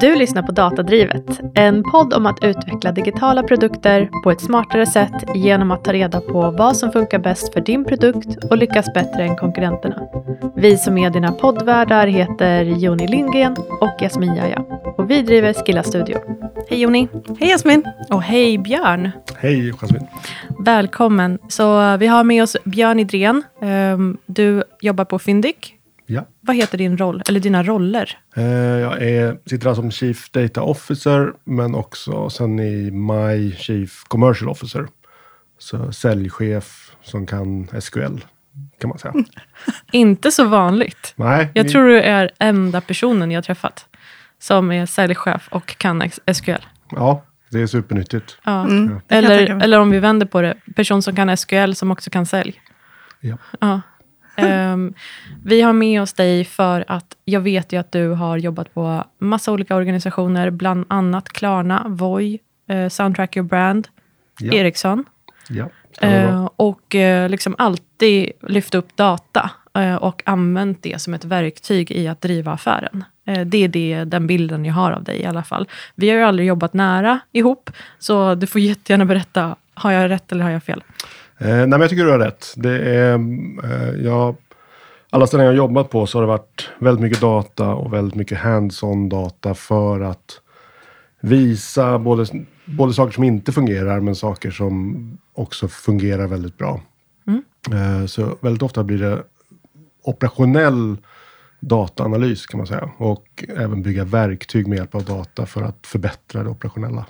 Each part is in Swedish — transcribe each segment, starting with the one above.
Du lyssnar på Datadrivet, en podd om att utveckla digitala produkter på ett smartare sätt genom att ta reda på vad som funkar bäst för din produkt och lyckas bättre än konkurrenterna. Vi som är dina poddvärdar heter Joni Lindgren och Jasmin Jaja och vi driver Skilla Studio. Hej Joni! Hej Jasmin! Och hej Björn! Hej Jasmin! Välkommen! Så vi har med oss Björn Idrén. Ehm, Du jobbar på Fyndiq. Ja. Vad heter din roll, eller dina roller? Eh, Jag är, sitter här som Chief Data Officer, men också sen i maj Chief Commercial Officer. Så säljchef som kan SQL, kan man säga. Inte så vanligt. Nej, Jag vi- tror du är enda personen jag har träffat som är säljchef och kan SQL. Ja, det är supernyttigt. Ja. Mm, Eller, eller om vi vänder på det, person som kan SQL som också kan sälj. Ja. Ja. Ehm, vi har med oss dig för att jag vet ju att du har jobbat på massa olika organisationer, bland annat Klarna, Voi, eh, Soundtrack Your Brand, Ja. Ericsson. Ja. Eh, och eh, liksom alltid lyft upp data eh, och använt det som ett verktyg i att driva affären. Det är det, den bilden jag har av dig i alla fall. Vi har ju aldrig jobbat nära ihop, så du får jättegärna berätta. Har jag rätt eller har jag fel? Eh, nej, men jag tycker du har rätt. Det är, eh, jag, alla ställen jag har jobbat på så har det varit väldigt mycket data och väldigt mycket hands-on data för att visa både, både saker som inte fungerar men saker som också fungerar väldigt bra. Eh, så väldigt ofta blir det operationell dataanalys kan man säga. Och även bygga verktyg med hjälp av data för att förbättra det operationella.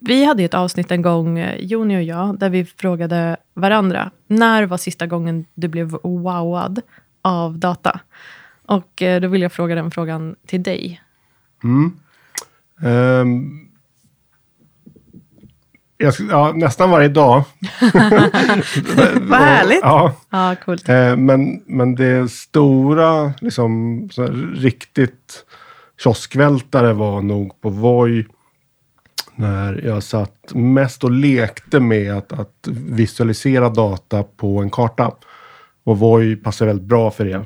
Vi hade ett avsnitt en gång, eh, Joni och jag, där vi frågade varandra, när var sista gången du blev wowad av data? Och eh, då vill jag fråga den frågan till dig. Ehm, jag, sk- ja, nästan varje dag. Vad härligt! Ja, Ja, coolt. eh, men, men det stora, liksom, riktigt kioskvältare var nog på Voi. När jag satt mest och lekte med att, att visualisera data på en karta. Och Voi passar väldigt bra för det.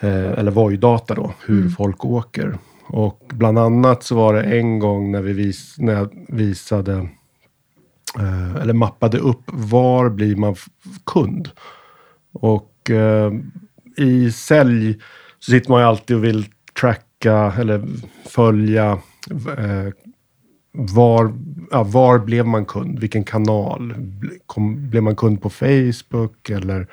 Eh, eller Voi-data då, hur folk åker. Och bland annat så var det en gång när, vi vis, när jag visade eh, eller mappade upp var blir man kund. Och eh, i sälj så sitter man ju alltid och vill tracka eller följa eh, var, ja, var blev man kund? Vilken kanal? Kom, blev man kund på Facebook eller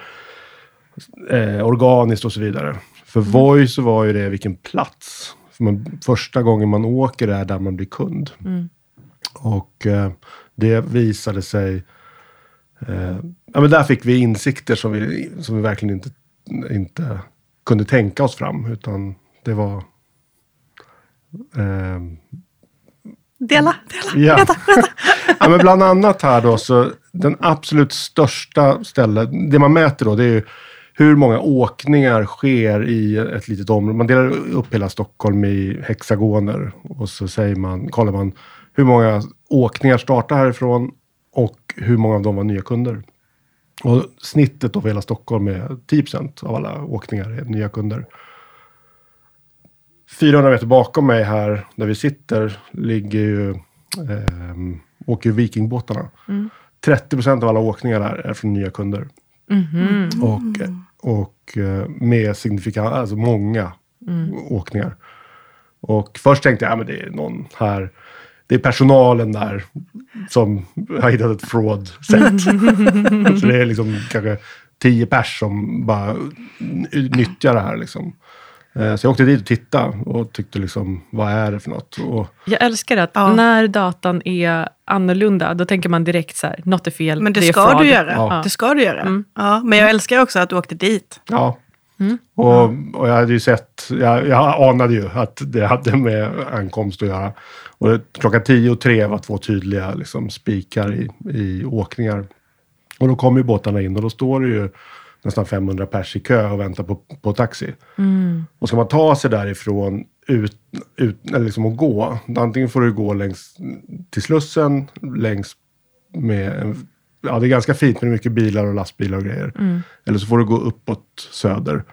eh, organiskt och så vidare? För Voi så var ju det vilken plats. För man, första gången man åker är där man blir kund. Och eh, det visade sig... Eh, ja, men där fick vi insikter som vi, som vi verkligen inte, inte kunde tänka oss fram. Utan det var... Eh, Dela, dela, Ja. berätta, berätta. ja, men bland annat här då, så den absolut största stället, det man mäter då, det är ju hur många åkningar sker i ett litet område. Man delar upp hela Stockholm i hexagoner och så säger man, kollar man hur många åkningar startar härifrån och hur många av dem var nya kunder. Och snittet då för hela Stockholm är 10% av alla åkningar är nya kunder. 400 meter bakom mig här, där vi sitter, ligger ju, ehm, åker ju Vikingbåtarna. 30% av alla åkningar där är från nya kunder. Och, och eh, med signifikant, alltså många åkningar. Och först tänkte jag, ja men det är någon här, det är personalen där som har hittat ett fraud-sätt. Så det är liksom kanske tio pers som bara nyttjar det här liksom. Eh, Så jag åkte dit och tittade och tyckte liksom, vad är det för något? Och, Jag älskar att Ja. när datan är annorlunda, då tänker man direkt så här, något är fel, Men det, är ska du göra. Ja. Det ska du göra. Mm. Ja, men jag älskar också att du åkte dit. Ja. Och, och jag hade ju sett, jag, jag anade ju att det hade med ankomst att göra. Och det, klockan tio och tre var två tydliga liksom, spikar i, i åkningar. Och då kommer ju båtarna in och då står det ju nästan 500 pers i kö och väntar på, på taxi. Och ska man ta sig därifrån ut, ut, eller liksom att gå, antingen får du gå längs till Slussen, längs med ja det är ganska fint men det är mycket bilar och lastbilar och grejer. Eller så får du gå uppåt söder.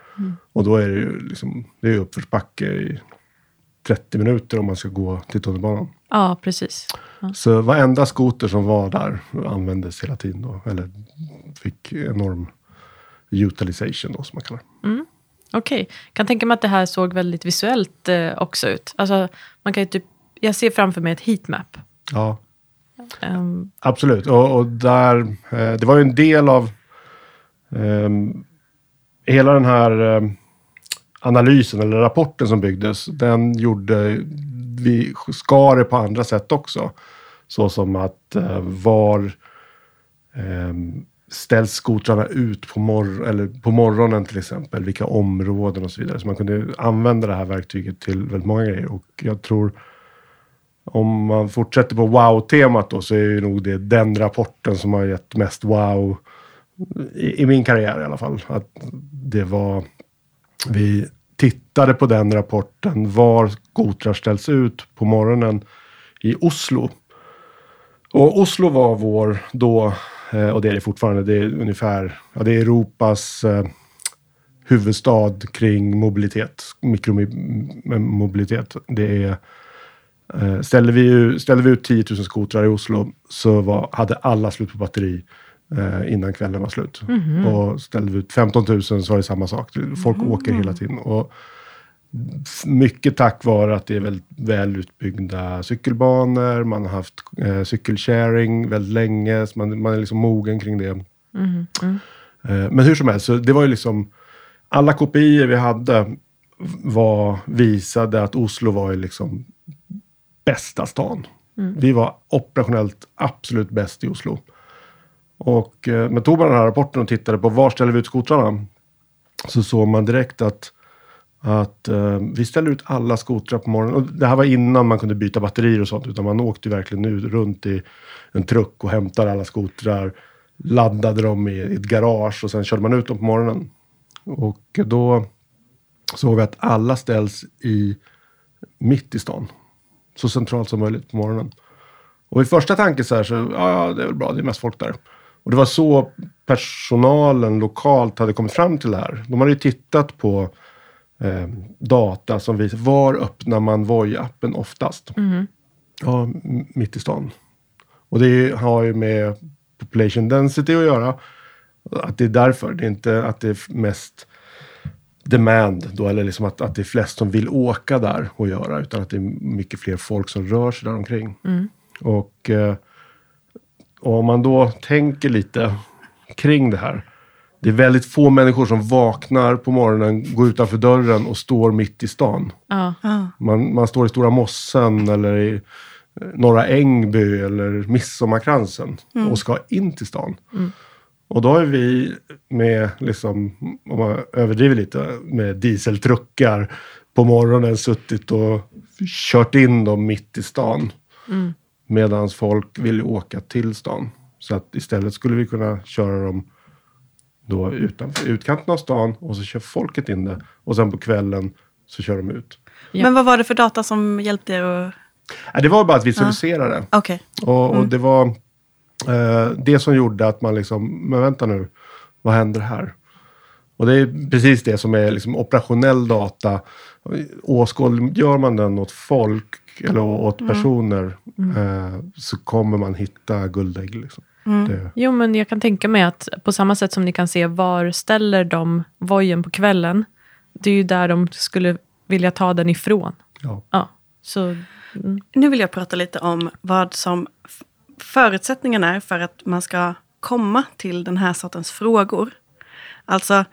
Och då är det ju liksom, det är uppförsbacke i 30 minuter om man ska gå till tunnelbanan. Ja, precis. Så varenda skoter som var där användes hela tiden då, eller fick enorm utilization då som man kallar det. Okej. Kan tänka mig att det här såg väldigt visuellt eh, också ut. Alltså, man kan ju typ, jag ser framför mig ett heatmap. Ja, Ehm, absolut. Och, och där, eh, det var ju en del av ehm, hela den här ehm, analysen eller rapporten som byggdes. Den gjorde vi skar det på andra sätt också. Så som att eh, var ehm, ställs skotrarna ut på, mor- eller på morgonen till exempel? Vilka områden och så vidare. Så man kunde använda det här verktyget till väldigt många grejer. Och jag tror om man fortsätter på wow-temat då så är ju nog det den rapporten som har gett mest wow i, i min karriär i alla fall. Att det var, vi tittade på den rapporten var skotrar ställs ut på morgonen i Oslo. Och Oslo var vår då, och det är det fortfarande, det är ungefär, ja det är Europas eh, huvudstad kring mobilitet, mikromobilitet. Det är Eh, Ställde vi, ställde vi ut 10 000 skotrar i Oslo så var, hade alla slut på batteri eh, innan kvällen var slut. Och ställde vi ut 15 000 så var det samma sak. Folk åker hela tiden. Och mycket tack vare att det är väldigt väl utbyggda cykelbanor. Man har haft eh, cykelsharing väldigt länge. Så man, man är liksom mogen kring det. Eh, men hur som helst, så det var ju liksom alla kopior vi hade var, visade att Oslo var ju liksom bästa stan. Vi var operationellt absolut bäst i Oslo. Och eh, men tog man den här rapporten och tittade på var ställer vi ut skotrarna så såg man direkt att, att eh, vi ställer ut alla skotrar på morgonen. Och det här var innan man kunde byta batterier och sånt, utan man åkte verkligen nu runt i en truck och hämtade alla skotrar, laddade dem i ett garage och sen körde man ut dem på morgonen. Och då såg vi att alla ställs i mitt i stan. Så centralt som möjligt på morgonen. Och i första tanken så här så, ja, ja det är väl bra, det är mest folk där. Och det var så personalen lokalt hade kommit fram till det här. De hade ju tittat på eh, data som visar, var öppnar man Voi-appen oftast? Ja, m- mitt i stan. Och det har ju med population density att göra. Att det är därför, det är inte att det är mest demand då, eller liksom att, att det är flest som vill åka där och göra, utan att det är mycket fler folk som rör sig där omkring. Och, eh, och om man då tänker lite kring det här. Det är väldigt få människor som vaknar på morgonen, går utanför dörren och står mitt i stan. ja. Man, man står i Stora Mossen eller i eh, Norra Ängby eller Midsommarkransen och ska in till stan. Och då är vi med, liksom, om man överdriver lite, med dieseltruckar på morgonen suttit och kört in dem mitt i stan. Medan folk vill åka till stan. Så att istället skulle vi kunna köra dem då utanför utkanten av stan och så kör folket in det. Och sen på kvällen så kör de ut. Ja. Men vad var det för data som hjälpte er att... Det var bara att visualisera det. Okej. Och, och det var eh, det som gjorde att man liksom, men vänta nu, vad händer här? Och det är precis det som är liksom operationell data. Åskådliggör man den åt folk eller åt personer eh, så kommer man hitta guldägg. Liksom. Det, Jo, men jag kan tänka mig att på samma sätt som ni kan se var ställer de vojen på kvällen, det är ju där de skulle vilja ta den ifrån. ja. Ja, så mm, Nu vill jag prata lite om vad som förutsättningen är för att man ska komma till den här sortens frågor. Alltså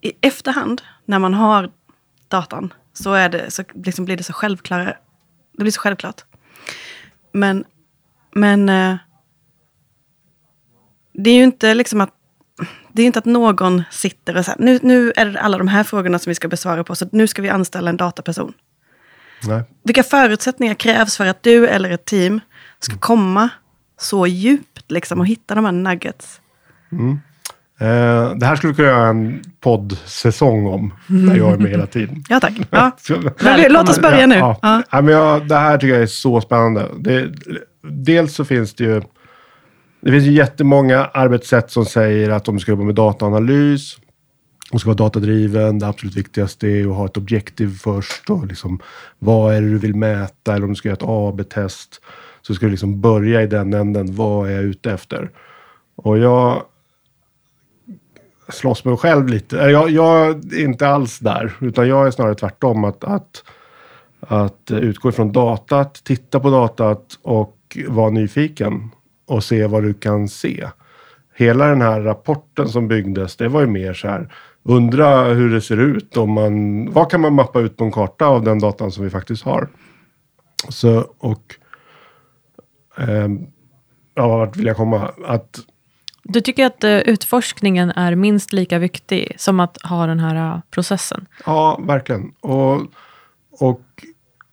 i efterhand, när man har datan, så, är det, så liksom blir det så självklara. Det blir så självklart. Men, men eh, det är ju inte liksom att det är inte att någon sitter och säger nu, nu är det alla de här frågorna som vi ska besvara på, så nu ska vi anställa en dataperson. Nej. Vilka förutsättningar krävs för att du eller ett team ska komma så djupt liksom, och hitta de här nuggets? Eh, det här skulle vi kunna göra en poddsäsong om, där jag är med hela tiden. Ja, tack. Ja. Låt oss börja nu. Ja, Ja. ja. men jag, det här tycker jag är så spännande. Det, dels så finns det ju det finns ju jättemånga arbetssätt som säger att om du ska jobba med dataanalys. och ska vara datadriven. Det absolut viktigaste är att ha ett objektiv först. Och liksom, vad är det du vill mäta? Eller om du ska göra ett AB-test. Så ska du liksom börja i den änden. Vad är jag ute efter? Och jag slåss med mig själv lite. Jag, jag är inte alls där. Utan jag är snarare tvärtom. Att, att, att utgå ifrån datat, titta på datat och vara nyfiken. Och se vad du kan se. Hela den här rapporten som byggdes, det var ju mer så här undra hur det ser ut. Om man, vad kan man mappa ut på en karta av den datan som vi faktiskt har? Så, och... Eh, ja, vart vill jag komma? Att, du tycker att uh, utforskningen är minst lika viktig som att ha den här uh, processen? Ja, verkligen. Och, och,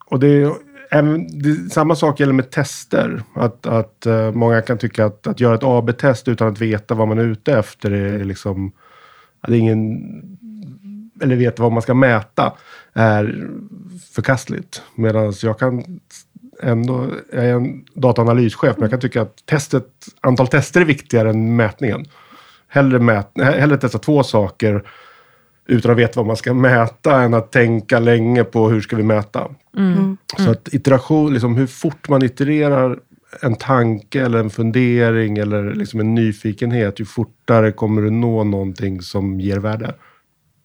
och det, även, det, samma sak gäller med tester. Att, att uh, många kan tycka att, att göra ett AB-test utan att veta vad man är ute efter är liksom att ingen eller veta vad man ska mäta är förkastligt. Medan jag kan ändå, jag är en dataanalyschef, men jag kan tycka att testet, antal tester är viktigare än mätningen. Hellre, mät, hellre testa två saker utan att veta vad man ska mäta än att tänka länge på hur ska vi mäta. Mm. Så att iteration, liksom hur fort man itererar en tanke eller en fundering eller liksom en nyfikenhet, ju fortare kommer du nå någonting som ger värde.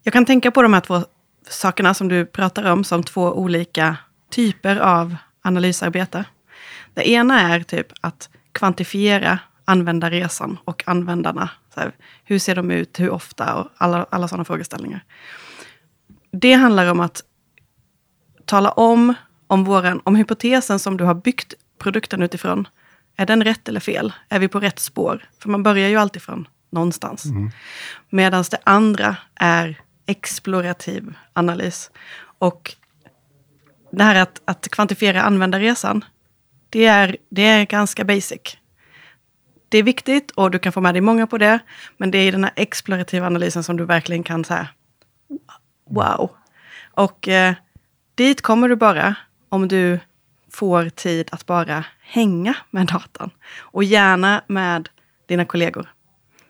Jag kan tänka på de här två sakerna som du pratar om som två olika typer av analysarbete. Det ena är typ att kvantifiera användarresan och användarna. Här, hur ser de ut, hur ofta och alla, alla sådana frågeställningar. Det handlar om att tala om om, våran, om hypotesen som du har byggt produkten utifrån. Är den rätt eller fel? Är vi på rätt spår? För man börjar ju alltid från någonstans. Mm. Medan det andra är explorativ analys. Och det här att, att kvantifiera användarresan, det är, det är ganska basic. Det är viktigt och du kan få med dig många på det. Men det är i den här explorativa analysen som du verkligen kan säga wow. Och eh, dit kommer du bara om du får tid att bara hänga med datan. Och gärna med dina kollegor.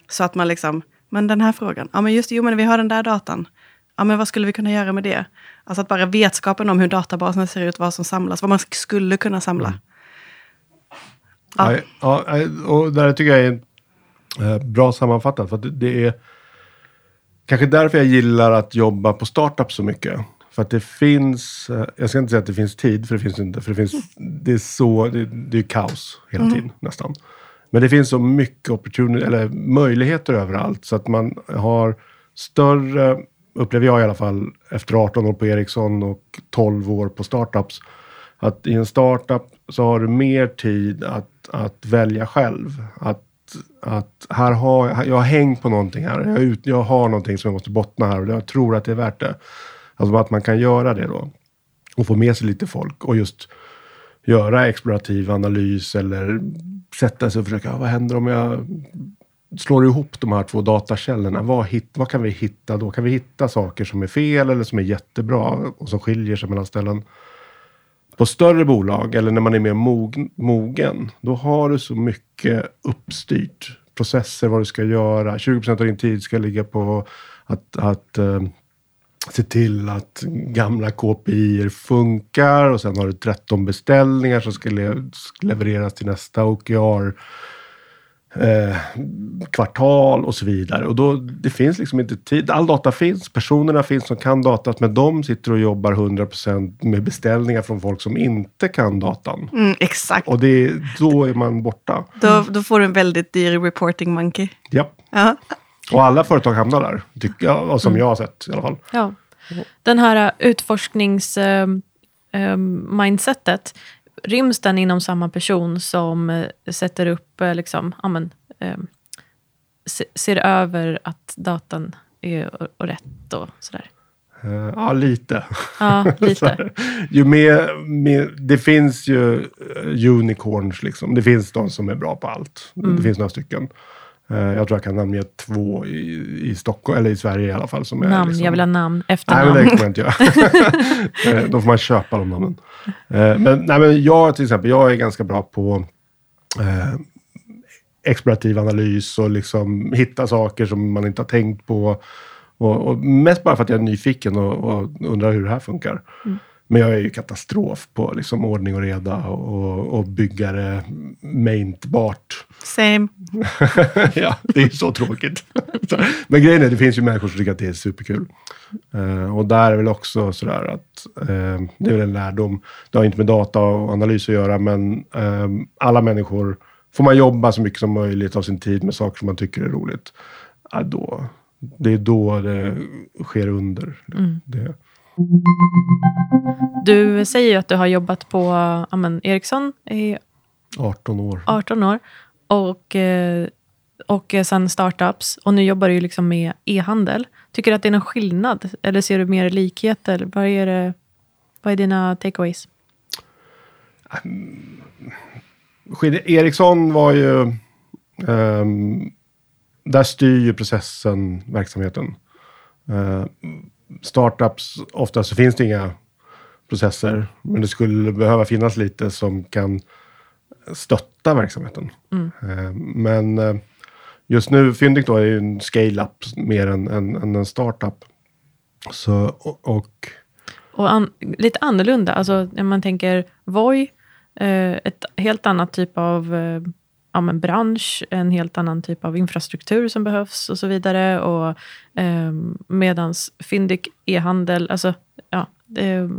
Så att man liksom, men den här frågan, ja men just det, jo men vi har den där datan. Ja men vad skulle vi kunna göra med det? Alltså att bara vetskapen om hur databasen ser ut, vad som samlas, vad man skulle kunna samla. Mm. Ja. ja, och det här tycker jag är eh, bra sammanfattat. För det är kanske därför jag gillar att jobba på startup så mycket. För att det finns, eh, jag ska inte säga att det finns tid, för det finns inte. För det, finns, det är så, det, det är kaos hela mm. tiden nästan. Men det finns så mycket opportunity, eller möjligheter överallt. Så att man har större, upplever jag i alla fall, efter 18 år på Ericsson och 12 år på startups. Att i en startup så har du mer tid att, att välja själv. Att, att här har, jag har hängt på någonting här. Jag, ut, jag har någonting som jag måste bottna här och jag tror att det är värt det. Alltså att man kan göra det då. Och få med sig lite folk och just göra explorativ analys eller sätta sig och försöka, vad händer om jag slår ihop de här två datakällorna? Vad, hit, vad kan vi hitta då? Kan vi hitta saker som är fel eller som är jättebra och som skiljer sig mellan ställen? På större bolag eller när man är mer mogen, då har du så mycket uppstyrt. Processer, vad du ska göra. 20% av din tid ska ligga på att, att eh, se till att gamla KPI funkar och sen har du 13 beställningar som ska le levereras till nästa OKR eh, kvartal och så vidare. Och då, det finns liksom inte tid. All data finns, personerna finns som kan datat, men de sitter och jobbar 100% med beställningar från folk som inte kan datan. Mm, exakt. Och det, då är man borta. Då, då får du en väldigt dyr reporting monkey. Japp. Ja. Och alla företag hamnar där, tycker jag, som mm. jag har sett i alla fall. Ja. Den här utforskningsmindsetet, uh, uh, ryms den inom samma person som uh, sätter upp, uh, liksom, amen, se, ser över att datan är och, och rätt och sådär? Ja, lite. Ja, lite. ju mer, mer, det finns ju unicorns, liksom. det finns de som är bra på allt. Mm. Det finns några stycken. Eh, jag tror jag kan namnge två i, i Stockholm, eller i Sverige i alla fall. Som namn, är liksom... jag vill ha namn, efternamn. Nej, men det kan man inte göra. Eh, då får man köpa de namnen. Eh, men, nej, men jag till exempel, jag är ganska bra på eh, explorativ analys och liksom hitta saker som man inte har tänkt på. Och, och mest bara för att jag är nyfiken och, och undrar hur det här funkar. Men jag är ju katastrof på liksom ordning och reda och, och bygga det maintbart. Same. ja, det är så tråkigt. Men grejen är, det finns ju människor som tycker att det är superkul. Eh, och där är väl också sådär att eh, det är väl en lärdom. Det har inte med data och analys att göra, men eh, alla människor, får man jobba så mycket som möjligt av sin tid med saker som man tycker är roligt, ja, då, det är då det sker under. Det, Du säger ju att du har jobbat på ja, men, Ericsson i 18 år. 18 år och, eh, och sen startups. Och nu jobbar du ju liksom med e-handel. Tycker du att det är någon skillnad? Eller ser du mer likheter? Vad är, det, vad är dina takeaways? Skid- Ericsson var ju... ehm, där styr ju processen verksamheten. Uh, startups, ofta så finns det inga processer, men det skulle behöva finnas lite som kan stötta verksamheten. Eh, men eh, just nu, Fyndik då är ju en scale-up mer än, än, än en startup. Så, och, och an, lite annorlunda. Alltså, när man tänker Voi, eh, ett helt annat typ av ja, men bransch, en helt annan typ av infrastruktur som behövs och så vidare. Och, eh, medans Fyndik e-handel, alltså, ja,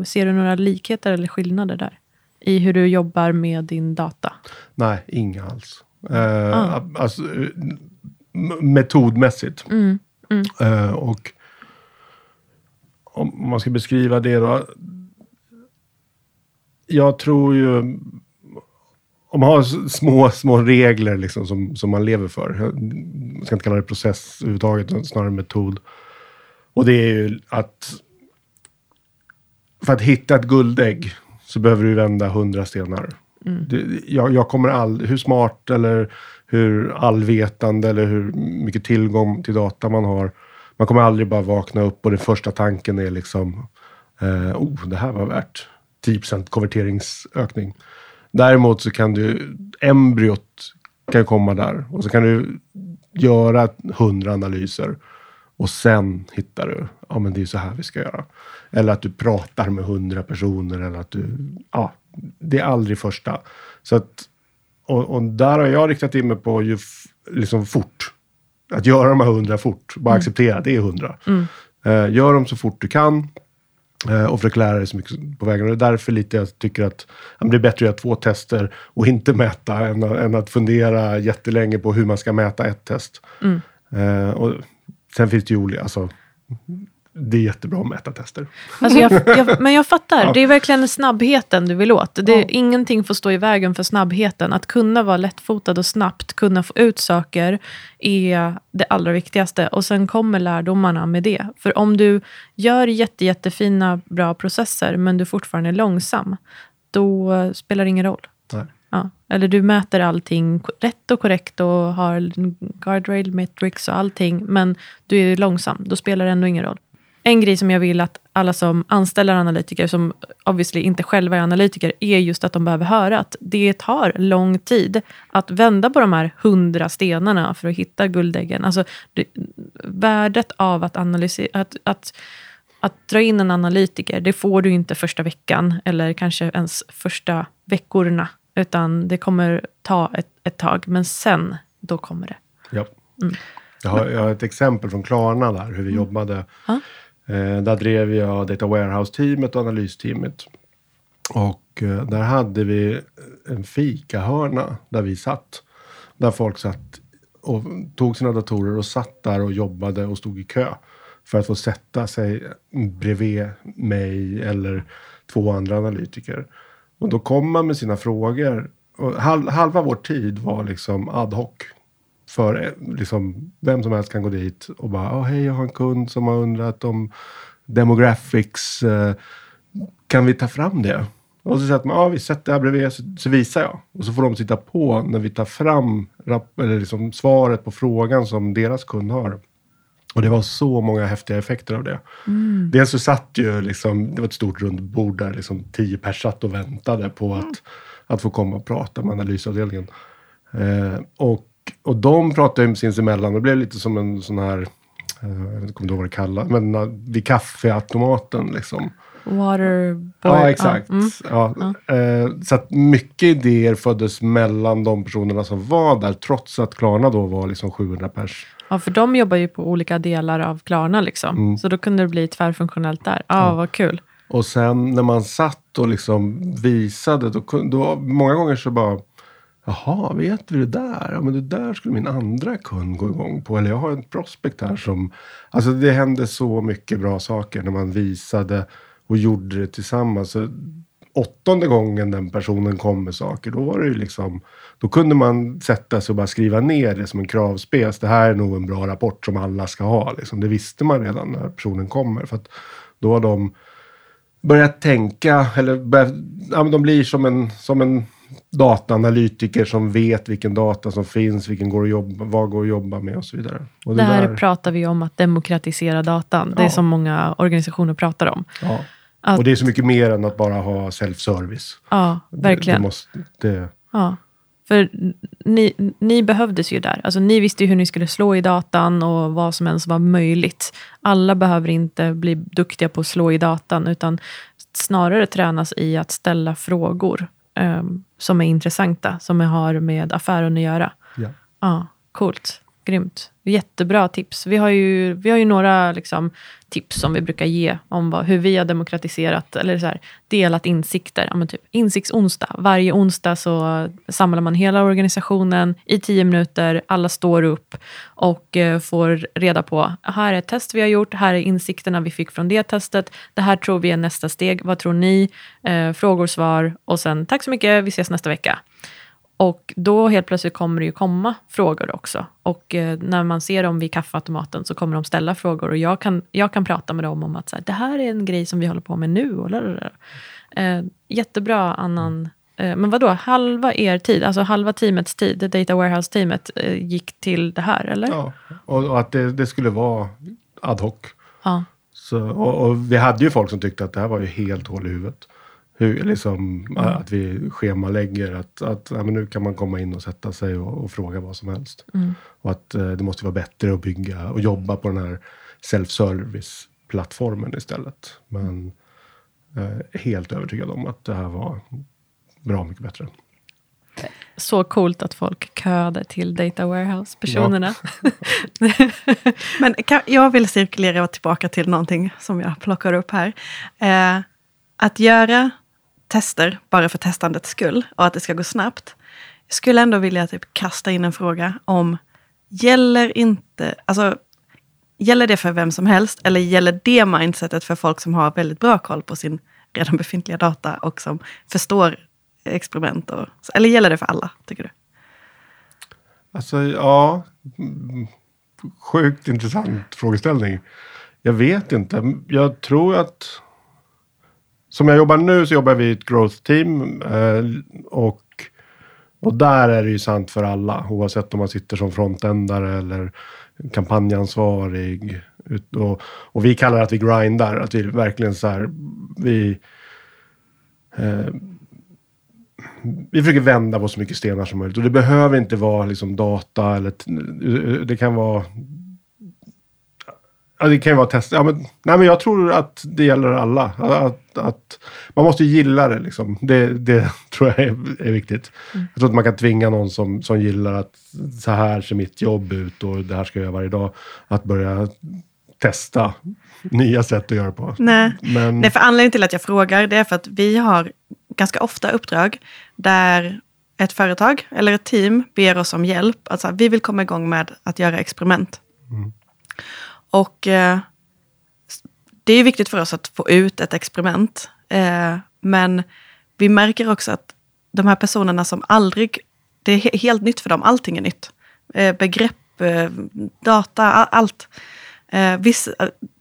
ser du några likheter eller skillnader där? I hur du jobbar med din data? nej, inga alls. Eh, alltså, eh, metodmässigt. Eh, och om man ska beskriva det då. Jag tror ju, om man har små, små regler liksom som, som man lever för. Jag ska inte kalla det process överhuvudtaget, snarare metod. Och det är ju att för att hitta ett guldägg så behöver du vända hundra stenar. Det, jag, jag kommer aldrig, hur smart eller hur allvetande eller hur mycket tillgång till data man har. Man kommer aldrig bara vakna upp och den första tanken är liksom, eh, oh, det här var värt 10% konverteringsökning. Däremot så kan du, embryot kan komma där och så kan du göra hundra analyser och sen hittar du, ja men det är så här vi ska göra. Eller att du pratar med hundra personer eller att du, ja, det är aldrig första. Så att, och, och där har jag riktat in mig på ju liksom fort. Att göra de här hundra fort. Bara acceptera, det är hundra. Eh, gör dem så fort du kan. Eh, och försök lära dig så mycket på vägen. Och det är därför lite jag tycker att det är bättre att göra två tester och inte mäta än, att- än att fundera jättelänge på hur man ska mäta ett test. Eh, och sen finns det ju olika, alltså, det är jättebra att mäta tester. Alltså jag, jag, men jag fattar, det är verkligen snabbheten du vill åt. Det, Ingenting får stå i vägen för snabbheten. Att kunna vara lättfotad och snabbt kunna få ut saker är det allra viktigaste. Och sen kommer lärdomarna med det. För om du gör jätte, jättefina, bra processer, men du fortfarande är långsam, då spelar det ingen roll. Ja. Eller du mäter allting rätt och korrekt och har guardrail metrics och allting, men du är långsam. Då spelar det ändå ingen roll. En grej som jag vill att alla som anställer analytiker, som obviously inte själva är analytiker, är just att de behöver höra att det tar lång tid att vända på de här hundra stenarna för att hitta guldäggen. Alltså, det, värdet av att analysera, att, att, att dra in en analytiker, det får du inte första veckan eller kanske ens första veckorna, utan det kommer ta ett, ett tag, men sen, då kommer det. Ja. Jag, har, jag har ett exempel från Klarna där, hur vi jobbade. Eh, Eh, där drev jag Data Warehouse-teamet och analysteamet. Och eh, där hade vi eh, en fikahörna där vi satt. Där folk satt och tog sina datorer och satt där och jobbade och stod i kö. För att få sätta sig bredvid mig eller två andra analytiker. Och då kom man med sina frågor. Och halva vår tid var liksom ad hoc för eh, liksom, vem som helst kan gå dit och bara, oh, hej jag har en kund som har undrat om demographics, eh, kan vi ta fram det? Och så säger man, ja vi sätter det här bredvid så, så visar jag. Och så får de sitta på när vi tar fram eller liksom svaret på frågan som deras kund har. Och det var så många häftiga effekter av det. Dels så satt ju liksom, det var ett stort runt bord där liksom tio pers satt och väntade på att, att få komma och prata med analysavdelningen. Eh, och, och de pratade ju sinsemellan, det blev lite som en sån här eh, jag vet inte det vad det kallas, men eh, vid kaffeautomaten liksom. Waterboy. Ja, exakt. Ja, mm. Ja, eh, så att mycket idéer föddes mellan de personerna som var där, trots att Klarna då var liksom 700 pers. ja, för de jobbar ju på olika delar av Klarna. Liksom. Mm. Så då kunde det bli tvärfunktionellt där. Ja, vad kul. Och sen när man satt och liksom visade, då, då många gånger så bara Jaha, vet vi det där? Ja, men det där skulle min andra kund gå igång på. Eller jag har en prospect här som... Alltså det hände så mycket bra saker när man visade och gjorde det tillsammans. Så åttonde gången den personen kom med saker, då var det ju liksom... Då kunde man sätta sig och bara skriva ner det som en kravspec. Det här är nog en bra rapport som alla ska ha. Liksom. Det visste man redan när personen kommer. För att då har de börjat tänka, eller börjat, ja, men de blir som en, som en dataanalytiker som vet vilken data som finns, vilken går att jobba, vad går att jobba med och så vidare. Och Det här där- pratar vi om att demokratisera datan. Det är Ja. som många organisationer pratar om. ja. Att- Och det är så mycket mer än att bara ha self-service. Ja, Det, verkligen. det måste, det, Ja. För ni, ni behövdes ju där. Alltså, ni visste ju hur ni skulle slå i datan och vad som ens var möjligt. Alla behöver inte bli duktiga på att slå i datan, utan snarare tränas i att ställa frågor ehm, som är intressanta, som har med affären att göra. ja. Ja, coolt. Grymt. Jättebra tips. Vi har ju, vi har ju några liksom, tips som vi brukar ge om vad, hur vi har demokratiserat eller så här, delat insikter. Ja, typ, insiktsonsdag. Varje onsdag så samlar man hela organisationen i tio minuter. Alla står upp och eh, får reda på, här är ett test vi har gjort, här är insikterna vi fick från det testet. Det här tror vi är nästa steg. Vad tror ni? Eh, frågor, svar och sen tack så mycket, vi ses nästa vecka. Och då helt plötsligt kommer det ju komma frågor också. Och eh, när man ser dem vid kaffeautomaten så kommer de ställa frågor. Och jag kan, jag kan prata med dem om att så här, det här är en grej som vi håller på med nu. Och lalala. eh, jättebra annan... Eh, men vad då halva er tid, alltså halva teamets tid, Data Warehouse-teamet, eh, gick till det här, eller? ja. Och, och att det, det skulle vara ad hoc. Ja. Så, och, och vi hade ju folk som tyckte att det här var ju helt hål i huvudet. Hur, liksom, Att vi schemalägger att, att ja, men nu kan man komma in och sätta sig och, och fråga vad som helst. Och att eh, det måste vara bättre att bygga och jobba på den här self-service-plattformen istället. Men eh, helt övertygad om att det här var bra mycket bättre. Så coolt att folk köade till Data Warehouse-personerna. Men kan, jag vill cirkulera tillbaka till någonting som jag plockar upp här. Eh, att göra tester bara för testandets skull och att det ska gå snabbt. Jag skulle ändå vilja typ kasta in en fråga om, gäller inte, alltså gäller det för vem som helst eller gäller det mindsetet för folk som har väldigt bra koll på sin redan befintliga data och som förstår experiment? Och, eller gäller det för alla, tycker du? Alltså, ja. Sjukt intressant frågeställning. Jag vet inte. Jag tror att... Som jag jobbar nu så jobbar vi i ett growth team. Eh, och, och där är det ju sant för alla. Oavsett om man sitter som frontändare eller kampanjansvarig. Och, och vi kallar det att vi grindar. Att vi verkligen så här... Vi, eh, vi försöker vända på så mycket stenar som möjligt. Och det behöver inte vara liksom data eller... Det kan vara... Ja, det kan ju vara test. Ja, men, nej, men jag tror att det gäller alla. Att, att, man måste gilla det liksom. Det, det tror jag är, är viktigt. Jag tror inte man kan tvinga någon som, som gillar att så här ser mitt jobb ut och det här ska jag göra varje dag. Att börja testa nya sätt att göra på. Nej. Men, Nej, för anledningen till att jag frågar det är för att vi har ganska ofta uppdrag där ett företag eller ett team ber oss om hjälp. Alltså, vi vill komma igång med att göra experiment. Och eh, det är viktigt för oss att få ut ett experiment. Eh, men vi märker också att de här personerna som aldrig, det är he- helt nytt för dem, allting är nytt. Eh, begrepp, eh, data, allt. Eh, vissa,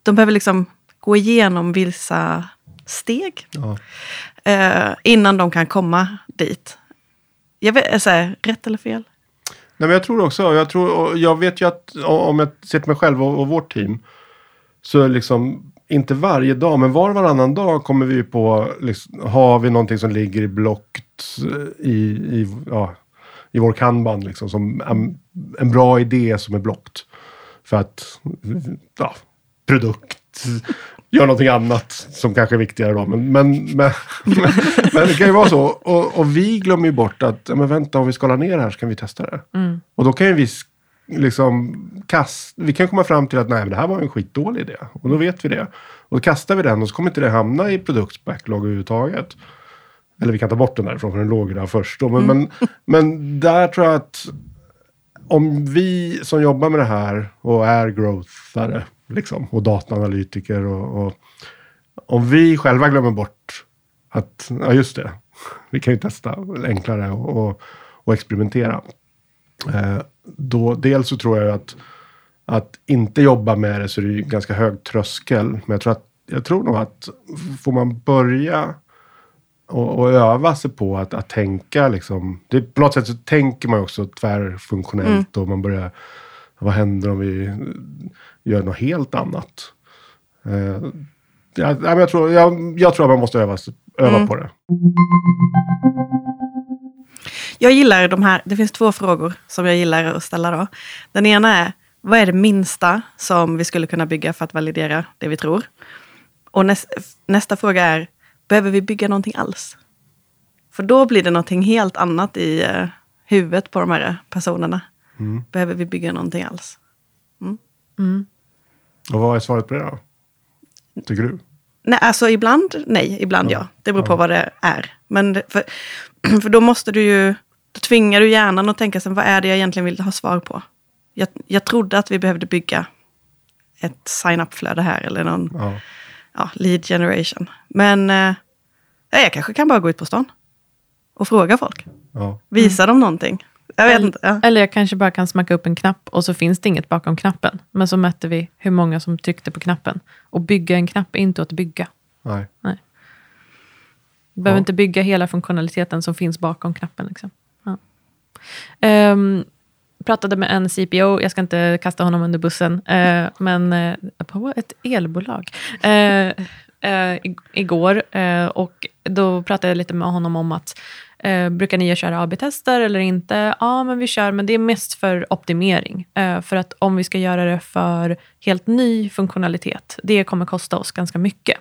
de behöver liksom gå igenom vissa steg ja. eh, innan de kan komma dit. Jag vet, så här, rätt eller fel? Nej, men jag tror också, jag, tror, jag vet ju att om jag ser till mig själv och, och vårt team. Så liksom, inte varje dag, men var och varannan dag kommer vi på, liksom, har vi någonting som ligger i blockt eh, i, i, ja, i vår kanban. Liksom, som en, en bra idé som är blockt. för att ja, produkt gör någonting annat som kanske är viktigare då. Men, men, men, men, det kan ju vara så. Och, och vi glömmer ju bort att, men vänta om vi skalar ner det här så kan vi testa det. Mm. Och då kan ju vi liksom kast, vi kan komma fram till att nej, men det här var en skitdålig idé. Och då vet vi det. Och då kastar vi den och så kommer inte det hamna i produktbacklog överhuvudtaget. Eller vi kan ta bort den därifrån för den låg där först. Då. Men, men, men där tror jag att om vi som jobbar med det här och är growthare liksom, och dataanalytiker och, och om vi själva glömmer bort att, ja just det, vi kan ju testa enklare och, och, och experimentera. Eh, då, dels så tror jag att, att inte jobba med det så är det ju ganska hög tröskel. Men jag tror, att, jag tror nog att får man börja och, och öva sig på att, att tänka liksom. Det, på något sätt så tänker man också tvärfunktionellt och man börjar, vad händer om vi gör något helt annat? Eh, ja, nej, men jag, tror, jag, jag tror att man måste öva, öva Mm. på det. Jag gillar de här, det finns två frågor som jag gillar att ställa då. Den ena är, vad är det minsta som vi skulle kunna bygga för att validera det vi tror? Och näs, nästa fråga är, behöver vi bygga någonting alls? För då blir det någonting helt annat i eh, huvudet på de här personerna. Mm. Behöver vi bygga någonting alls? Mm. Och vad är svaret på det då? Tycker du? Nej, alltså ibland nej, ibland ja. Ja. Det beror på Ja. vad det är. Men för, för då måste du ju, då tvingar du hjärnan att tänka sig, vad är det jag egentligen vill ha svar på? Jag, jag trodde att vi behövde bygga ett sign-up-flöde här eller någon Ja. ja, lead generation. Men eh, ja, jag kanske kan bara gå ut på stan och fråga folk. ja. Visa dem någonting. Jag vet Eller- inte. Ja. Eller jag kanske bara kan smacka upp en knapp och så finns det inget bakom knappen. Men så mäter vi hur många som tryckte på knappen. Och bygga en knapp är inte att bygga. Nej. Du behöver Ja. inte bygga hela funktionaliteten som finns bakom knappen. Liksom. Ja. Ehm, pratade med en CPO, jag ska inte kasta honom under bussen, eh, men eh, på ett elbolag i- igår. Och då pratade jag lite med honom om att eh, brukar ni köra AB-tester eller inte? Ja, men vi kör, men det är mest för optimering. Eh, för att om vi ska göra det för helt ny funktionalitet, det kommer kosta oss ganska mycket.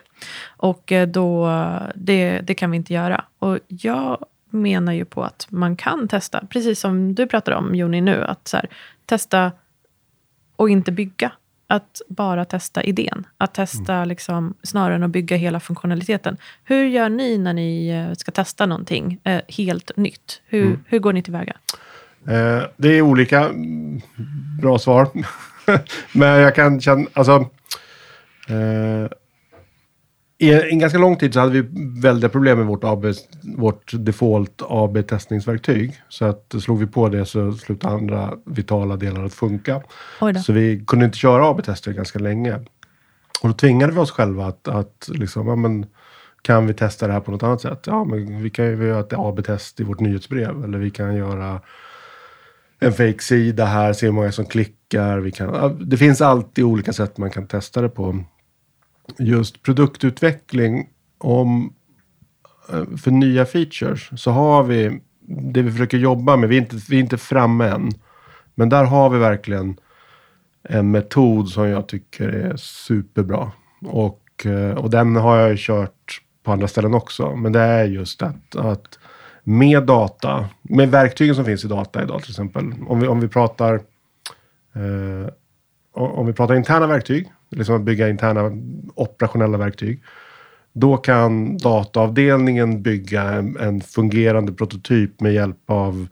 Och eh, då, det, det kan vi inte göra. Och jag menar ju på att man kan testa, precis som du pratar om Joni nu, att så här, testa och inte bygga. Att bara testa idén. Att testa liksom, snarare än att bygga hela funktionaliteten. Hur gör ni när ni eh, ska testa någonting eh, helt nytt? Hur, Mm. hur går ni tillväga? Eh, det är olika. mm, Bra svar. Men jag kan känna, alltså. Eh, en ganska lång tid så hade vi väldiga problem med vårt, AB, vårt default AB-testningsverktyg. Så att slog vi på det så slutade andra vitala delar att funka. Så vi kunde inte köra AB-tester ganska länge. Och då tvingade vi oss själva att, att liksom, ja, men, kan vi testa det här på något annat sätt? Ja, men vi kan ju göra ett AB-test i vårt nyhetsbrev. Eller vi kan göra en fake-sida här, se hur många som klickar. Vi kan, det finns alltid olika sätt man kan testa det på. Just produktutveckling, om, eh, för nya features, så har vi det vi försöker jobba med. Vi är inte, vi är inte framme än. Men där har vi verkligen en metod som jag tycker är superbra. Och, eh, och den har jag ju kört på andra ställen också. Men det är just att, att med data, med verktygen som finns i data idag till exempel. Om vi, om vi pratar eh, om vi pratar interna verktyg, liksom att bygga interna operationella verktyg. Då kan dataavdelningen bygga en, en fungerande prototyp med hjälp av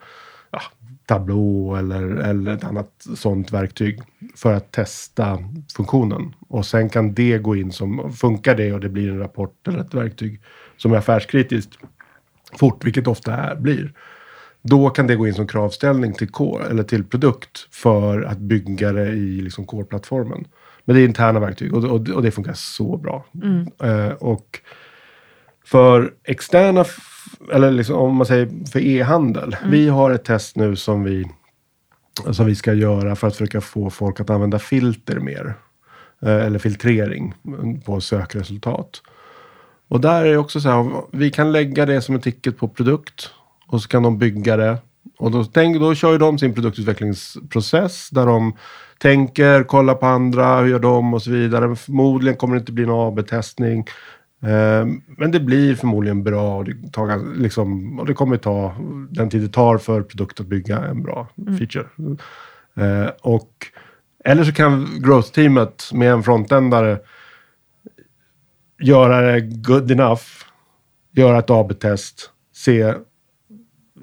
ja, Tableau eller, eller ett annat sånt verktyg för att testa funktionen. Och sen kan det gå in som, funkar det och det blir en rapport eller ett verktyg som är affärskritiskt fort, vilket ofta är, blir. Då kan det gå in som kravställning till, core, eller till produkt för att bygga det i liksom core-plattformen. Men det är interna verktyg och, och, och det funkar så bra. Eh, och för externa, eller liksom, om man säger för e-handel. Vi har ett test nu som vi, som vi ska göra för att försöka få folk att använda filter mer. Eh, eller filtrering på sökresultat. Och där är det också så här, vi kan lägga det som ett ticket på produkt och så kan de bygga det Och då, tänk, då kör ju de sin produktutvecklingsprocess där de tänker, kollar på andra, hur gör de och så vidare. Förmodligen kommer det inte bli någon AB-testning. Eh, men det blir förmodligen bra och det, tar, liksom, och det kommer ta den tid det tar för produkt att bygga en bra feature. Eh, och, eller så kan growth-teamet med en frontändare göra det good enough, göra ett AB-test, se...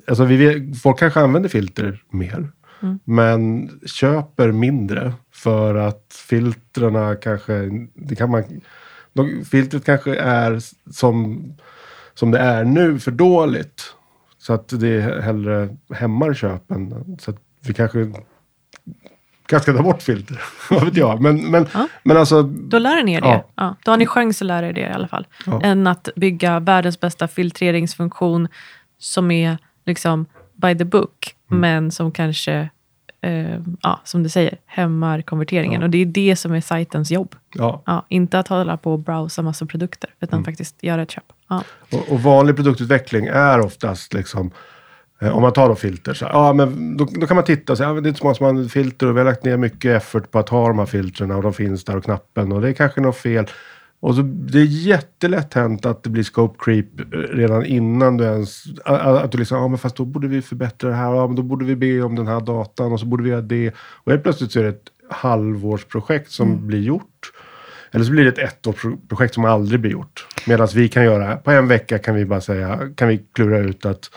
Alltså vi, folk kanske använder filter mer, men köper mindre för att filtrerna kanske... Det kan man, de, filtret kanske är som, som det är nu för dåligt. Så att det hellre hämmar köpen. Så att vi kanske kanske ska ta bort filter. Vad vet jag. Men, men, Ja. men alltså... Då lär ni er det. Ja. Ja. då har ni chans att lära er det i alla fall. Ja. Än att bygga världens bästa filtreringsfunktion som är liksom by the book, Mm. men som kanske, eh, ja, som du säger, hämmar konverteringen. Ja. Och det är det som är sajtens jobb. Ja. Ja, inte att hålla på och browsa massa produkter, utan Mm. faktiskt göra ett köp. Ja. Och, och vanlig produktutveckling är oftast liksom, eh, om man tar då filter, så, ja, men då, då kan man titta och säga, ja, det är ett smått som filter och vi har lagt ner mycket effort på att ha de här filtrerna och de finns där och knappen och det är kanske något fel. Och så, det är jättelätt hänt att det blir scope creep eh, redan innan du ens... Att du liksom, ja men fast då borde vi förbättra det här, ja men då borde vi be om den här datan och så borde vi göra det. Och helt plötsligt så är det ett halvårsprojekt som blir gjort. Eller så blir det ett ettårsprojekt som aldrig blir gjort. Medan vi kan göra, på en vecka kan vi bara säga, kan vi klura ut att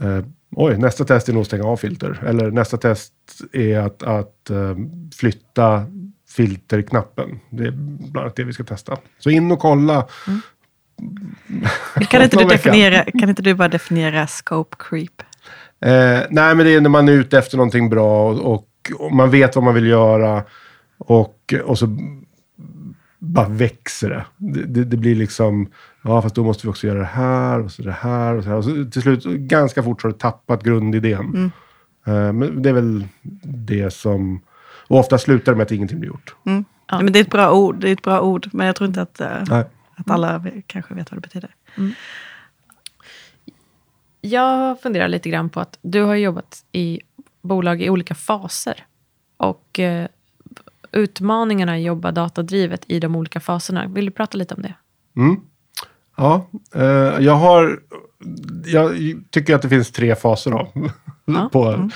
eh, oj, nästa test är nog att stänga av filter. Eller nästa test är att, att eh, flytta filterknappen. Det är bland annat det vi ska testa. Så in och kolla. Kan inte, du definiera, kan inte du bara definiera scope creep? Eh, nej, men det är när man är ute efter någonting bra och, och, och man vet vad man vill göra. Och, och så bara växer det. Det, det. det blir liksom, ja fast då måste vi också göra det här och så det här och så här. Och så till slut, ganska fort så har du tappat grundidén. Eh, men det är väl det som, och ofta slutar det med att ingenting blir gjort. Mm. Ja. Men det, är ett bra ord, det är ett bra ord, men jag tror inte att, eh, Nej. att alla kanske vet vad det betyder. Jag funderar lite grann på att du har jobbat i bolag i olika faser. Och eh, utmaningarna i jobba datadrivet i de olika faserna. Vill du prata lite om det? Mm. Ja, eh, jag har... Jag tycker att det finns tre faser då. Ja. på,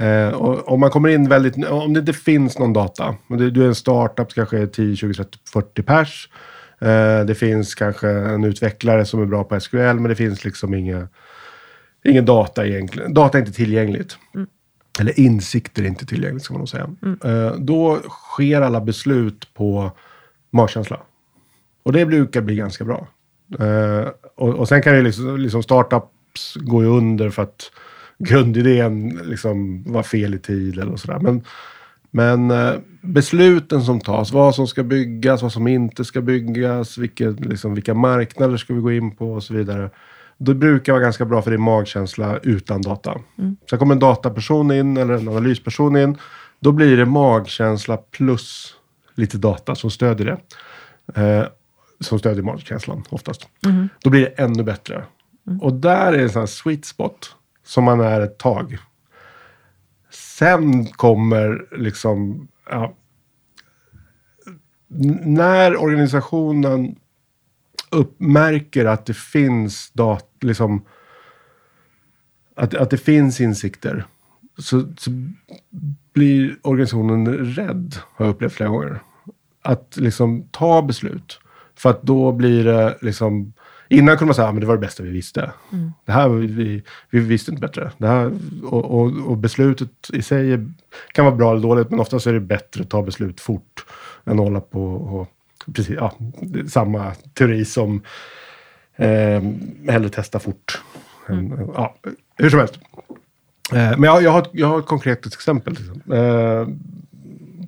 eh, om man kommer in väldigt... Om det inte finns någon data. det- Du är en startup, kanske är 10, 20, 30, 40 pers. Eh, det finns kanske en utvecklare som är bra på SQL, men det finns liksom inga, ingen data egentligen. Data är inte tillgängligt. Eller insikter är inte tillgängligt, ska man nog säga. Eh, då sker alla beslut på magkänsla. Och det brukar bli ganska bra. Eh, och, och sen kan ju liksom, liksom startups gå under för att grundidén liksom var fel i tid eller sådär. Men, men eh, besluten som tas, vad som ska byggas, vad som inte ska byggas, vilket, liksom, vilka marknader ska vi gå in på och så vidare. Det brukar vara ganska bra för är magkänsla utan data. Sen kommer en dataperson in eller en analysperson in. Då blir det magkänsla plus lite data som stödjer det. Eh, som stödjer magkänslan oftast. Då blir det ännu bättre. Och där är en sån här sweet spot som man är ett tag. Sen kommer liksom, ja, när organisationen uppmärker att det finns dat, liksom, att, att det finns insikter så, så blir organisationen rädd, har jag upplevt flera gånger. Att liksom ta beslut. För att då blir det liksom... Innan kunde man säga att men det var det bästa vi visste. Det här, vi, vi visste inte bättre. Det här, och, och, och beslutet i sig kan vara bra eller dåligt, men oftast är det bättre att ta beslut fort än att hålla på och... Precis, ja, samma teori som eh, hellre testa fort. än- Ja, hur som helst. Eh, men jag, jag, har, ett- jag har ett konkret exempel. Liksom. Eh,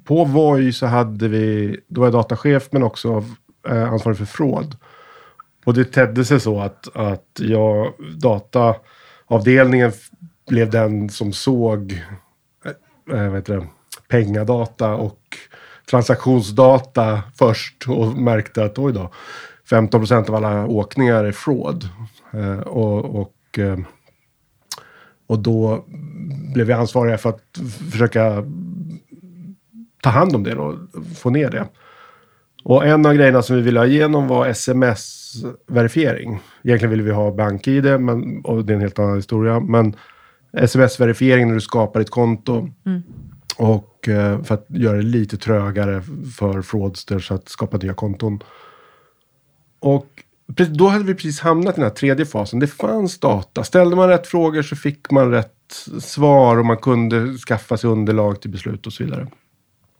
på Voi så hade vi, då var jag datachef men också eh, ansvarig för fråd. Och det tedde sig så att, att jag, dataavdelningen blev den som såg äh, vad heter det, pengadata och transaktionsdata först och märkte att oj då, 15 procent av alla åkningar är fraud. Eh, och, och, eh, Och då blev vi ansvariga för att försöka ta hand om det och få ner det. Och en av grejerna som vi ville ha igenom var sms sms-verifiering. Egentligen ville vi ha bank-id, men, och det är en helt annan historia. Men sms-verifiering när du skapar ett konto. Och eh, för att göra det lite trögare för fraudsters att skapa nya konton. Och då hade vi precis hamnat i den här tredje fasen. Det fanns data. Ställde man rätt frågor så fick man rätt svar och man kunde skaffa sig underlag till beslut och så vidare.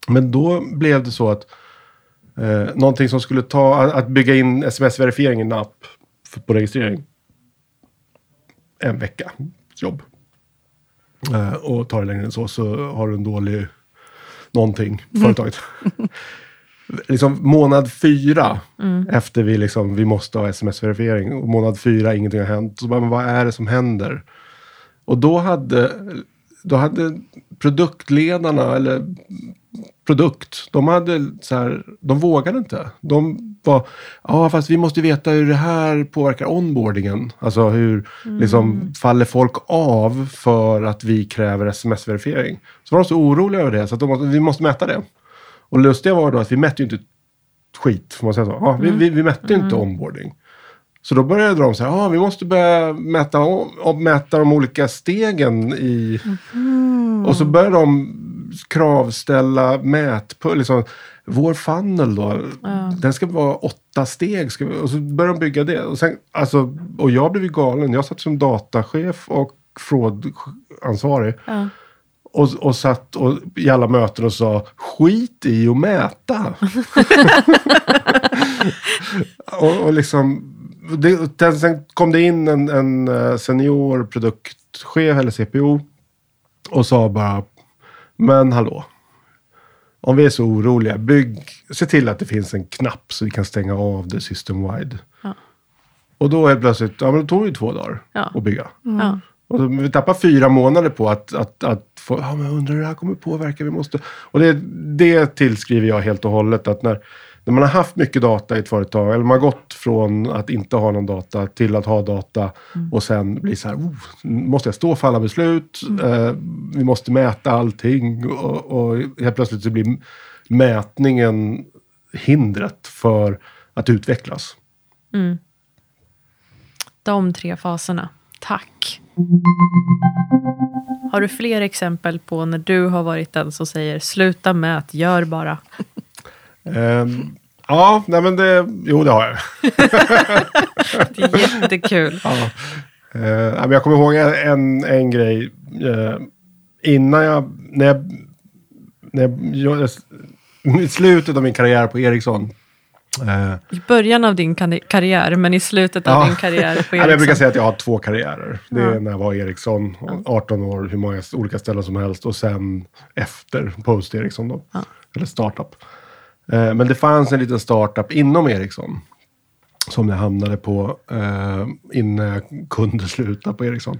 Men då blev det så att eh, någonting som skulle ta, att bygga in sms-verifiering i en app för, på registrering. En vecka jobb. Eh, och tar det längre än så så har du en dålig någonting, företaget. liksom månad fyra efter vi liksom, vi måste ha sms-verifiering. Och månad fyra, ingenting har hänt. Så bara, men vad är det som händer? Och då hade, då hade produktledarna, eller produkt, de hade så här, de vågade inte. De var, ja fast vi måste veta hur det här påverkar onboardingen. Alltså hur, liksom, faller folk av för att vi kräver sms-verifiering? Så var de så oroliga över det, så att de måste, vi måste mäta det. Och lustiga var då att vi mätte ju inte skit, får man säga så? Ja, vi, vi, vi mätte inte onboarding. Så då började de säga, ja vi måste börja mäta, mäta de olika stegen i... Och så började de kravställa mät på liksom, vår funnel då, den ska vara åtta steg. Ska och så började de bygga det. Och, sen, alltså, och jag blev ju galen. Jag satt som datachef och fraudansvarig. Ja. Och, och satt och, i alla möten och sa skit i att mäta. och, och liksom, det, sen kom det in en, en eh, senior produktchef eller CPO och sa bara, men hallå. Om vi är så oroliga, bygg, se till att det finns en knapp så vi kan stänga av det system-wide. Ja. Och då helt plötsligt, ja men det tog ju två dagar Ja. att bygga. Ja. Och så, vi tappar fyra månader på att, att, att få, ja men jag undrar hur det här kommer påverka, vi måste... Och det, det tillskriver jag helt och hållet att när, när man har haft mycket data i ett företag, eller man har gått från att inte ha någon data till att ha data och sen blir så här, oh, måste jag stå för alla beslut? Eh, vi måste mäta allting och, och helt plötsligt så blir mätningen hindret för att utvecklas. De tre faserna. Tack. Har du fler exempel på när du har varit den som säger sluta mät, gör bara? Ehm, ja, nej men det, jo det har jag. Det är jättekul. Ja. Men jag kommer ihåg en, en grej. eh, innan jag, när jag, när jag, i slutet av min karriär på Ericsson. eh, I början av din karriär, men i slutet av Ja. din karriär på men jag brukar Ericsson. säga att jag har två karriärer. Det är Ja. när jag var Ericsson, 18 år, hur många olika ställen som helst. Och sen efter Post Ericsson då. Eller startup. Eh, men det fanns en liten startup inom Ericsson. Som jag hamnade på eh, innan jag kunde sluta på Ericsson.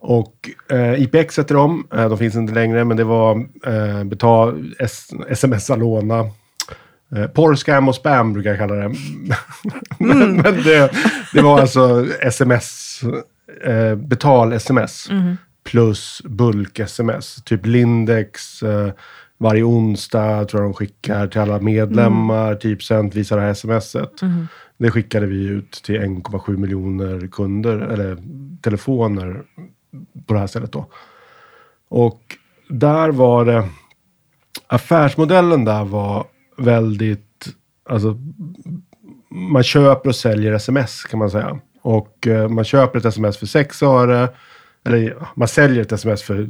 Och eh, IPX heter de. Eh, de finns inte längre, men det var eh, betal, s, smsa, låna. Eh, porr, scam och spam brukar jag kalla det. men men det, det var alltså sms, eh, betal-sms plus bulk-sms. Typ Lindex, eh, varje onsdag tror jag de skickar till alla medlemmar, 10% visar det här smset. Det skickade vi ut till 1,7 miljoner kunder, eller telefoner på det här stället då. Och där var det, affärsmodellen där var väldigt, alltså man köper och säljer sms kan man säga. Och eh, man köper ett sms för 6 öre, eller man säljer ett sms för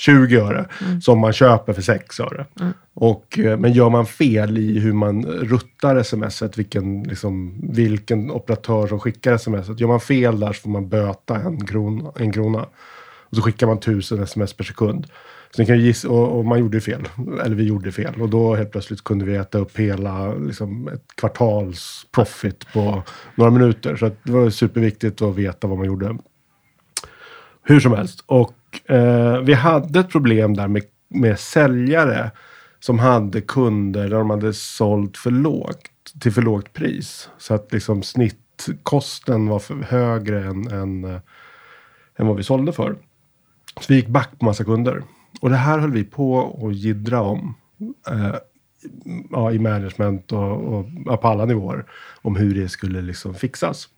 20 öre, som man köper för 6 öre. Och, eh, men gör man fel i hur man ruttar smset, vilken, liksom, vilken operatör som skickar smset. Gör man fel där så får man böta en krona. En krona. Och så skickar man 1000 sms per sekund. Så ni kan gissa, och, och man gjorde fel. Eller vi gjorde fel. Och då helt plötsligt kunde vi äta upp hela liksom, ett kvartals profit på några minuter. Så det var superviktigt att veta vad man gjorde. Hur som helst. Och eh, vi hade ett problem där med, med säljare som hade kunder där de hade sålt för lågt, till för lågt pris. Så att liksom snittkosten var för högre än, än, eh, än vad vi sålde för. Så vi gick back på massa kunder. Och det här höll vi på att jiddra om. Eh, ja, I management och, och ja, på alla nivåer. Om hur det skulle liksom fixas.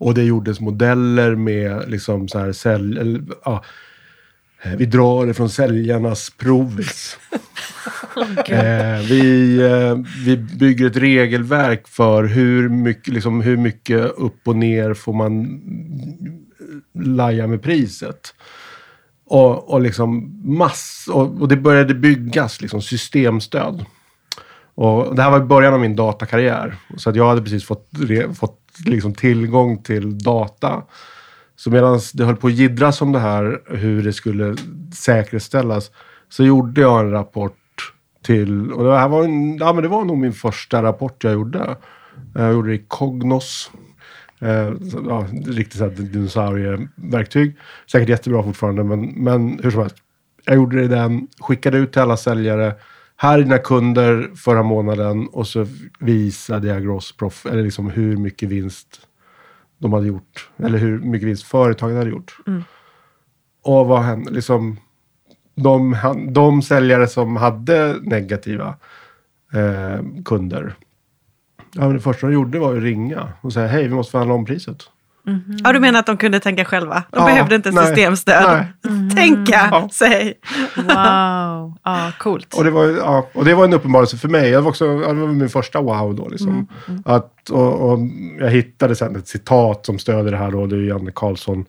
Och det gjordes modeller med liksom så här sälj... Eller, ja, eh, vi drar det från säljarnas provis. eh, vi, eh, vi bygger ett regelverk för hur mycket, liksom, hur mycket upp och ner får man laja med priset. Och, och liksom mass, och, och det började byggas liksom systemstöd. Och det här var i början av min datakarriär. Så att jag hade precis fått, re, fått liksom tillgång till data. Så medan det höll på att jiddras om det här, hur det skulle säkerställas, så gjorde jag en rapport till, och det här var, en, ja, men det var nog min första rapport jag gjorde. Eh, jag gjorde det i Cognos. Eh, ja, riktigt såhär dinosaurieverktyg. Säkert jättebra fortfarande, men, men hur som helst. Jag gjorde det i den, skickade ut till alla säljare. Här är dina kunder förra månaden och så visade jag gross eller liksom hur mycket vinst de hade gjort. Eller hur mycket vinst företaget hade gjort. Mm. Och vad hände? Liksom, de, de säljare som hade negativa eh, kunder. Ja, men det första de gjorde var att ringa och säga hej, vi måste förhandla om priset. Ja, du menar att de kunde tänka själva? De Ja, behövde inte nej, systemstöd. nej. Tänka, Ja. säg. Wow, ja, coolt. Och det var, ja, och det var en uppenbarelse för mig. Det var, också, det var min första wow då. Liksom. Att, och, och jag hittade sen ett citat som stöder det här. Då, det är Janne Karlsson.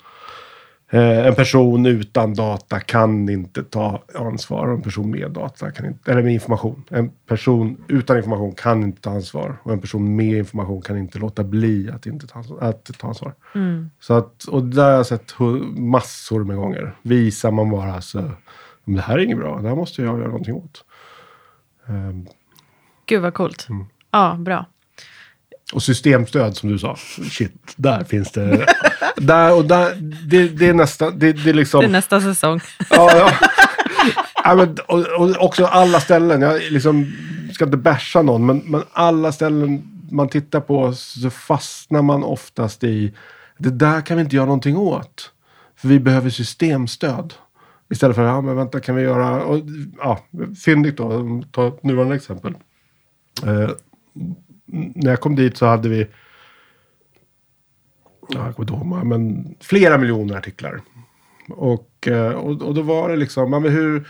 Eh, en person utan data kan inte ta ansvar. Och en person med data kan inte, eller med information. En person utan information kan inte ta ansvar. Och en person med information kan inte låta bli att, inte ta, ansvar, att ta ansvar. Så att, och det har jag sett massor med gånger. Visar man bara så, "Men det här är inget bra, det här måste jag göra någonting åt. Ehm, Gud vad coolt. Mm. Ja, bra. Och systemstöd som du sa. Shit, där finns det. där och där, det, det är nästan, det, det är liksom. Det är nästa säsong. Ja, ja. ja, men, och, och också alla ställen. Jag liksom, ska inte basha någon, men, men alla ställen man tittar på så fastnar man oftast i det där kan vi inte göra någonting åt. För vi behöver systemstöd. Istället för, ja men vänta kan vi göra, och, ja, fyndigt då, ta ett nuvarande exempel. Eh, när jag kom dit så hade vi, jag kommer inte ihåg, men flera miljoner artiklar. Och, eh, och, och då var det liksom, men hur,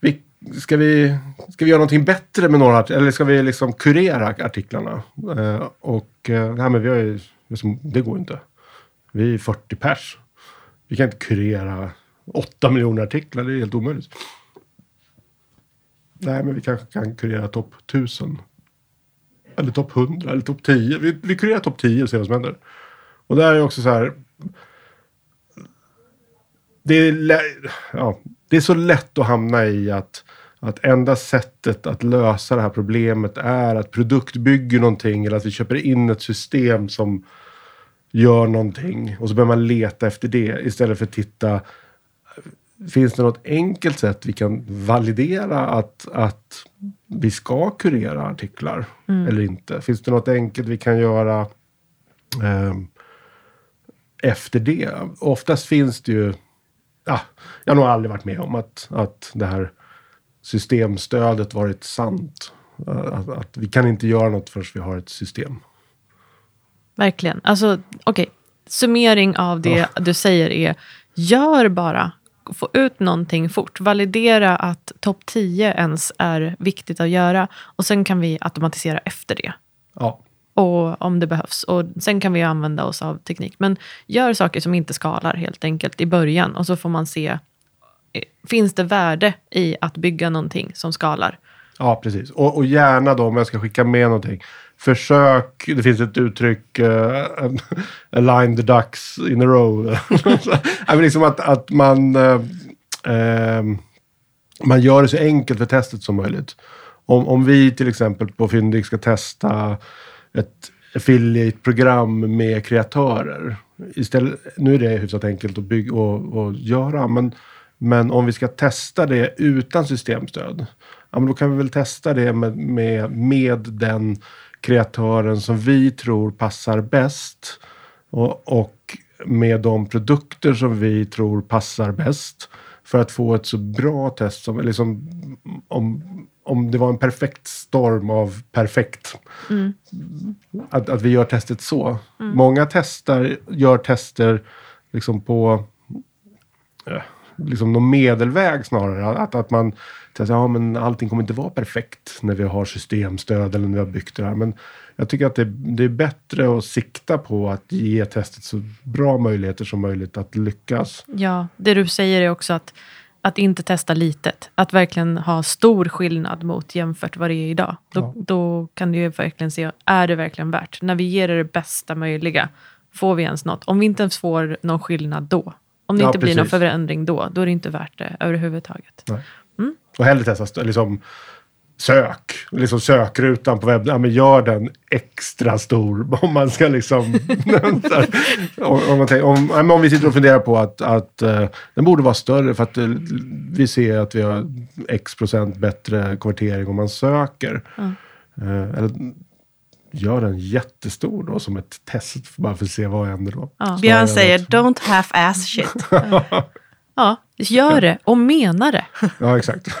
vi, ska, vi, ska vi göra någonting bättre med några artiklar? Eller ska vi liksom kurera artiklarna? Eh, och eh, nej, men vi har ju, liksom, det går inte. Vi är 40 pers. Vi kan inte kurera 8 miljoner artiklar, det är helt omöjligt. Nej, men vi kanske kan kurera topp 1000. Eller topp 100, eller topp 10. Vi, vi kurerar topp 10 och ser vad som händer. Och där är också så här, det är, ja, det är så lätt att hamna i att, att enda sättet att lösa det här problemet är att produktbygger någonting eller att vi köper in ett system som gör någonting och så börjar man leta efter det istället för att titta Finns det något enkelt sätt vi kan validera att, att vi ska kurera artiklar eller inte? Finns det något enkelt vi kan göra ehm, efter det? Oftast finns det ju ja, jag har nog aldrig varit med om att, att det här systemstödet varit sant. Att, att vi kan inte göra något förrän vi har ett system. Verkligen. Alltså, okej. Summering av det du säger är, gör bara. Få ut någonting fort. Validera att topp 10 ens är viktigt att göra. Och sen kan vi automatisera efter det. Ja, Och om det behövs. Och sen kan vi använda oss av teknik. Men gör saker som inte skalar helt enkelt i början. Och så får man se, eh, finns det värde i att bygga någonting som skalar? ja precis. Och, och gärna då om jag ska skicka med någonting. Försök, det finns ett uttryck, eh, uh, align the ducks in a row. ja, men liksom att, att man, uh, uh, man gör det så enkelt för testet som möjligt. Om, om vi till exempel på Fyndig ska testa ett affiliate-program med kreatörer. Istället, nu är det hyfsat enkelt att bygga och, och göra, men, men om vi ska testa det utan systemstöd, ja, men då kan vi väl testa det med, med, med den kreatören som vi tror passar bäst. Och, och med de produkter som vi tror passar bäst för att få ett så bra test som, liksom, om, om det var en perfekt storm av perfekt. Mm. Att, att vi gör testet så. Många testar, gör tester liksom på eh, liksom någon medelväg snarare. Att, att man testar, ja men allting kommer inte vara perfekt när vi har systemstöd eller när vi har byggt det här. Men jag tycker att det, det är bättre att sikta på att ge testet så bra möjligheter som möjligt att lyckas. Ja, det du säger är också att, att inte testa litet. Att verkligen ha stor skillnad mot jämfört vad det är idag. Då, Ja. då kan du ju verkligen se, är det verkligen värt? När vi ger det det bästa möjliga, får vi ens något? Om vi inte ens får någon skillnad då, om det Ja, inte blir någon precis. förändring då, då är det inte värt det överhuvudtaget. Och hellre testa st- liksom, sök. Liksom sökrutan på webben. Ja, men gör den extra stor. Om man ska liksom... om, om, man tänker, om, om vi sitter och funderar på att, att eh, den borde vara större för att eh, vi ser att vi har x procent bättre konvertering om man söker. Eh, eller gör den jättestor då som ett test bara för att se vad händer då. Ja. Björn säger don't half-ass shit. Ja, gör det och mena det. Ja, exakt.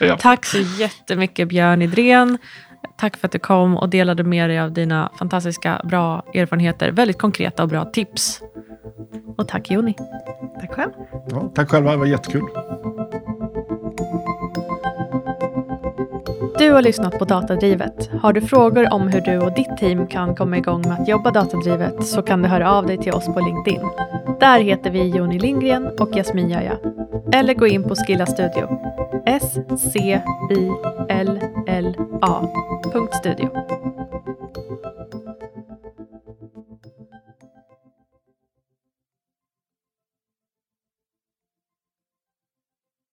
Ja. Tack så jättemycket Björn Idrén. Tack för att du kom och delade med dig av dina fantastiska bra erfarenheter. Väldigt konkreta och bra tips. Och tack Joni. Tack själv. Ja, tack själva, det var jättekul. Du har lyssnat på Datadrivet. Har du frågor om hur du och ditt team kan komma igång med att jobba datadrivet så kan du höra av dig till oss på LinkedIn. Där heter vi Joni Lindgren och Jasmin Jaja. Eller gå in på Skilla Studio. S-C-I-L-L-A. Punkt studio.